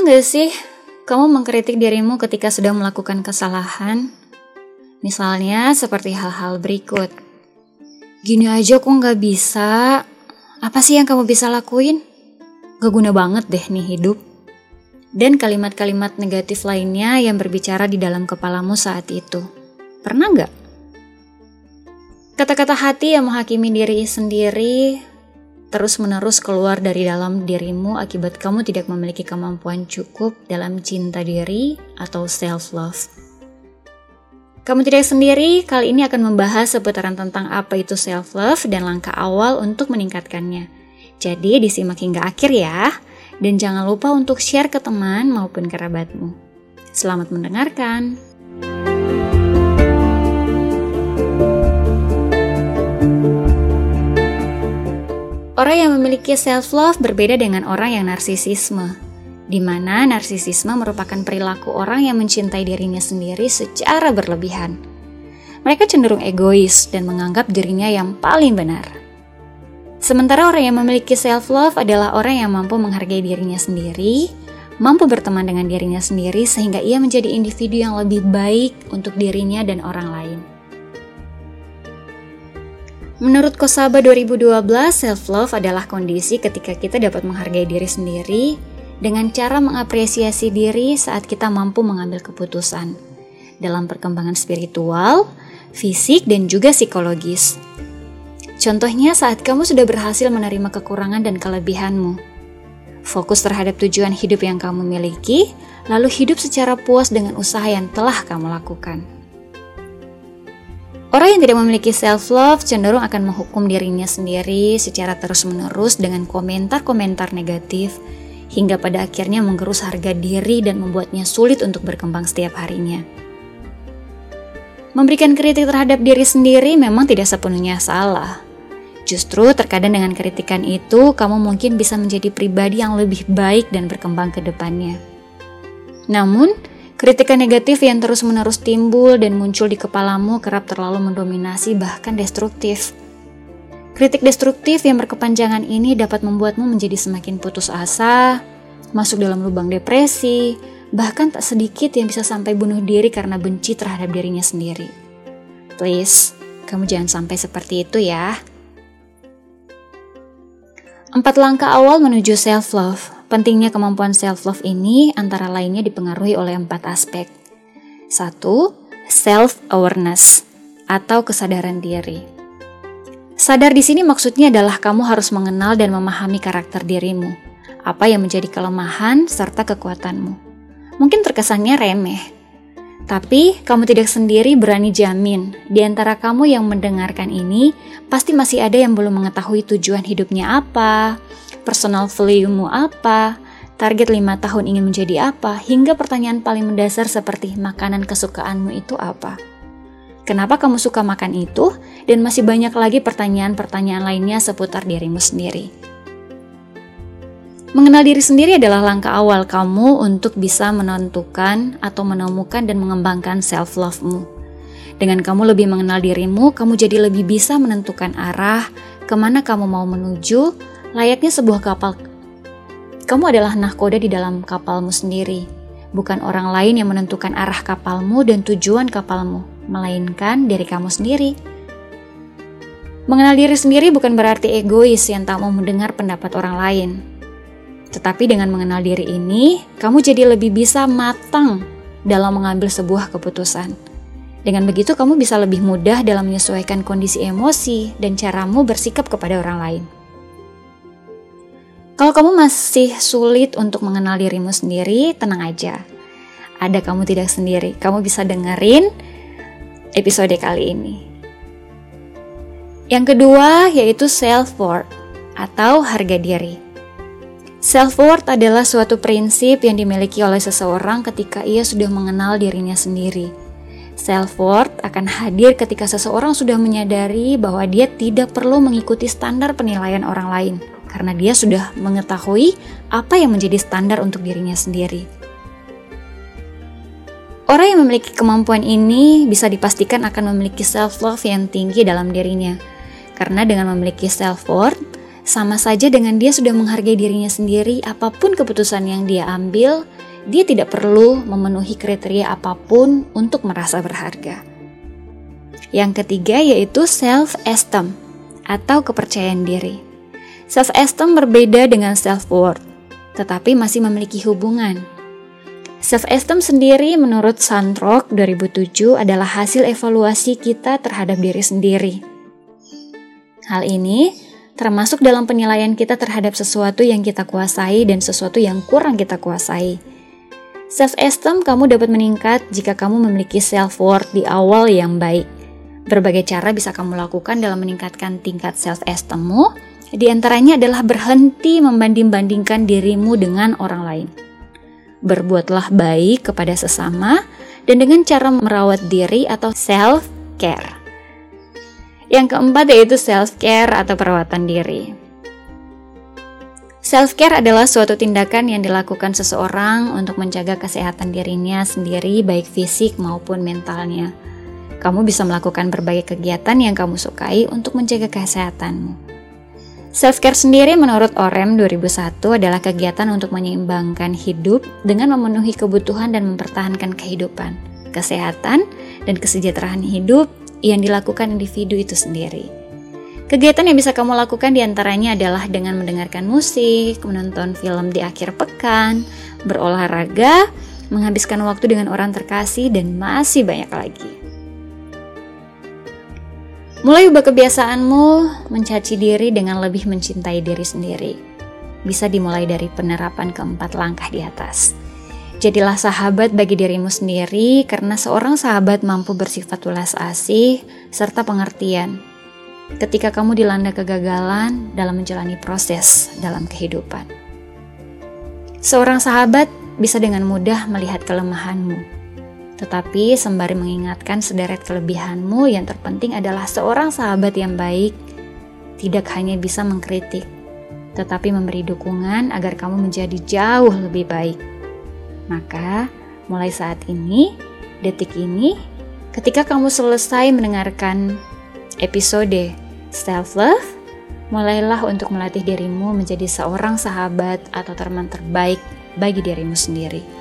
Pernah gak sih kamu mengkritik dirimu ketika sedang melakukan kesalahan? Misalnya seperti hal-hal berikut. Gini aja kok gak bisa. Apa sih yang kamu bisa lakuin? Gak guna banget deh nih hidup. Dan kalimat-kalimat negatif lainnya yang berbicara di dalam kepalamu saat itu. Pernah gak? Kata-kata hati yang menghakimi diri sendiri terus-menerus keluar dari dalam dirimu akibat kamu tidak memiliki kemampuan cukup dalam cinta diri atau self-love. Kamu tidak sendiri, kali ini akan membahas seputaran tentang apa itu self-love dan langkah awal untuk meningkatkannya. Jadi disimak hingga akhir ya, dan jangan lupa untuk share ke teman maupun kerabatmu. Selamat mendengarkan. Orang yang memiliki self-love berbeda dengan orang yang narsisisme, di mana narsisisme merupakan perilaku orang yang mencintai dirinya sendiri secara berlebihan. Mereka cenderung egois dan menganggap dirinya yang paling benar. Sementara orang yang memiliki self-love adalah orang yang mampu menghargai dirinya sendiri, mampu berteman dengan dirinya sendiri sehingga ia menjadi individu yang lebih baik untuk dirinya dan orang lain. Menurut Kosaba 2012, self-love adalah kondisi ketika kita dapat menghargai diri sendiri dengan cara mengapresiasi diri saat kita mampu mengambil keputusan dalam perkembangan spiritual, fisik, dan juga psikologis. Contohnya saat kamu sudah berhasil menerima kekurangan dan kelebihanmu. Fokus terhadap tujuan hidup yang kamu miliki, lalu hidup secara puas dengan usaha yang telah kamu lakukan. Orang yang tidak memiliki self-love cenderung akan menghukum dirinya sendiri secara terus-menerus dengan komentar-komentar negatif, hingga pada akhirnya menggerus harga diri dan membuatnya sulit untuk berkembang setiap harinya. Memberikan kritik terhadap diri sendiri memang tidak sepenuhnya salah. Justru terkadang dengan kritikan itu, kamu mungkin bisa menjadi pribadi yang lebih baik dan berkembang ke depannya. Namun, Kritikan negatif yang terus-menerus timbul dan muncul di kepalamu kerap terlalu mendominasi bahkan destruktif. Kritik destruktif yang berkepanjangan ini dapat membuatmu menjadi semakin putus asa, masuk dalam lubang depresi, bahkan tak sedikit yang bisa sampai bunuh diri karena benci terhadap dirinya sendiri. Please, kamu jangan sampai seperti itu ya. Empat langkah awal menuju self-love Pentingnya kemampuan self-love ini antara lainnya dipengaruhi oleh empat aspek. Satu, self-awareness atau kesadaran diri. Sadar di sini maksudnya adalah kamu harus mengenal dan memahami karakter dirimu, apa yang menjadi kelemahan serta kekuatanmu. Mungkin terkesannya remeh, tapi kamu tidak sendiri berani jamin di antara kamu yang mendengarkan ini pasti masih ada yang belum mengetahui tujuan hidupnya apa, personal value-mu apa, target lima tahun ingin menjadi apa, hingga pertanyaan paling mendasar seperti makanan kesukaanmu itu apa. Kenapa kamu suka makan itu? Dan masih banyak lagi pertanyaan-pertanyaan lainnya seputar dirimu sendiri. Mengenal diri sendiri adalah langkah awal kamu untuk bisa menentukan atau menemukan dan mengembangkan self-love-mu. Dengan kamu lebih mengenal dirimu, kamu jadi lebih bisa menentukan arah, ke mana kamu mau menuju, Layaknya sebuah kapal, kamu adalah nahkoda di dalam kapalmu sendiri, bukan orang lain yang menentukan arah kapalmu dan tujuan kapalmu, melainkan diri kamu sendiri. Mengenal diri sendiri bukan berarti egois yang tak mau mendengar pendapat orang lain. Tetapi dengan mengenal diri ini, kamu jadi lebih bisa matang dalam mengambil sebuah keputusan. Dengan begitu, kamu bisa lebih mudah dalam menyesuaikan kondisi emosi dan caramu bersikap kepada orang lain. Kalau kamu masih sulit untuk mengenal dirimu sendiri, tenang aja. Ada kamu tidak sendiri. Kamu bisa dengerin episode kali ini. Yang kedua yaitu self-worth atau harga diri. Self-worth adalah suatu prinsip yang dimiliki oleh seseorang ketika ia sudah mengenal dirinya sendiri. Self-worth akan hadir ketika seseorang sudah menyadari bahwa dia tidak perlu mengikuti standar penilaian orang lain karena dia sudah mengetahui apa yang menjadi standar untuk dirinya sendiri. Orang yang memiliki kemampuan ini bisa dipastikan akan memiliki self-love yang tinggi dalam dirinya, karena dengan memiliki self-worth, Sama saja dengan dia sudah menghargai dirinya sendiri, apa pun keputusan yang dia ambil, dia tidak perlu memenuhi kriteria apa pun untuk merasa berharga. Yang ketiga yaitu self-esteem atau kepercayaan diri. Self-esteem berbeda dengan self-worth, tetapi masih memiliki hubungan. Self-esteem sendiri menurut Sandrock 2007 adalah hasil evaluasi kita terhadap diri sendiri. Hal ini termasuk dalam penilaian kita terhadap sesuatu yang kita kuasai dan sesuatu yang kurang kita kuasai. Self-esteem kamu dapat meningkat jika kamu memiliki self-worth di awal yang baik. Berbagai cara bisa kamu lakukan dalam meningkatkan tingkat self-esteemmu, di antaranya adalah berhenti membanding-bandingkan dirimu dengan orang lain. Berbuatlah baik kepada sesama dan dengan cara merawat diri atau self-care. Yang keempat yaitu self-care atau perawatan diri. Self-care adalah suatu tindakan yang dilakukan seseorang untuk menjaga kesehatan dirinya sendiri baik fisik maupun mentalnya. Kamu bisa melakukan berbagai kegiatan yang kamu sukai untuk menjaga kesehatanmu. Self-care sendiri menurut OREM 2001 adalah kegiatan untuk menyeimbangkan hidup dengan memenuhi kebutuhan dan mempertahankan kehidupan, kesehatan, dan kesejahteraan hidup yang dilakukan individu itu sendiri. Kegiatan yang bisa kamu lakukan di antaranya adalah dengan mendengarkan musik, menonton film di akhir pekan, berolahraga, menghabiskan waktu dengan orang terkasih, dan masih banyak lagi. Mulai ubah kebiasaanmu mencaci diri dengan lebih mencintai diri sendiri. Bisa dimulai dari penerapan keempat langkah di atas. Jadilah sahabat bagi dirimu sendiri, karena seorang sahabat mampu bersifat ulas asih serta pengertian. Ketika kamu dilanda kegagalan dalam menjalani proses dalam kehidupan, seorang sahabat bisa dengan mudah melihat kelemahanmu, tetapi sembari mengingatkan sederet kelebihanmu, yang terpenting adalah seorang sahabat yang baik tidak hanya bisa mengkritik, tetapi memberi dukungan agar kamu menjadi jauh lebih baik. Maka, mulai saat ini, detik ini, ketika kamu selesai mendengarkan episode self-love, mulailah untuk melatih dirimu menjadi seorang sahabat atau teman terbaik bagi dirimu sendiri.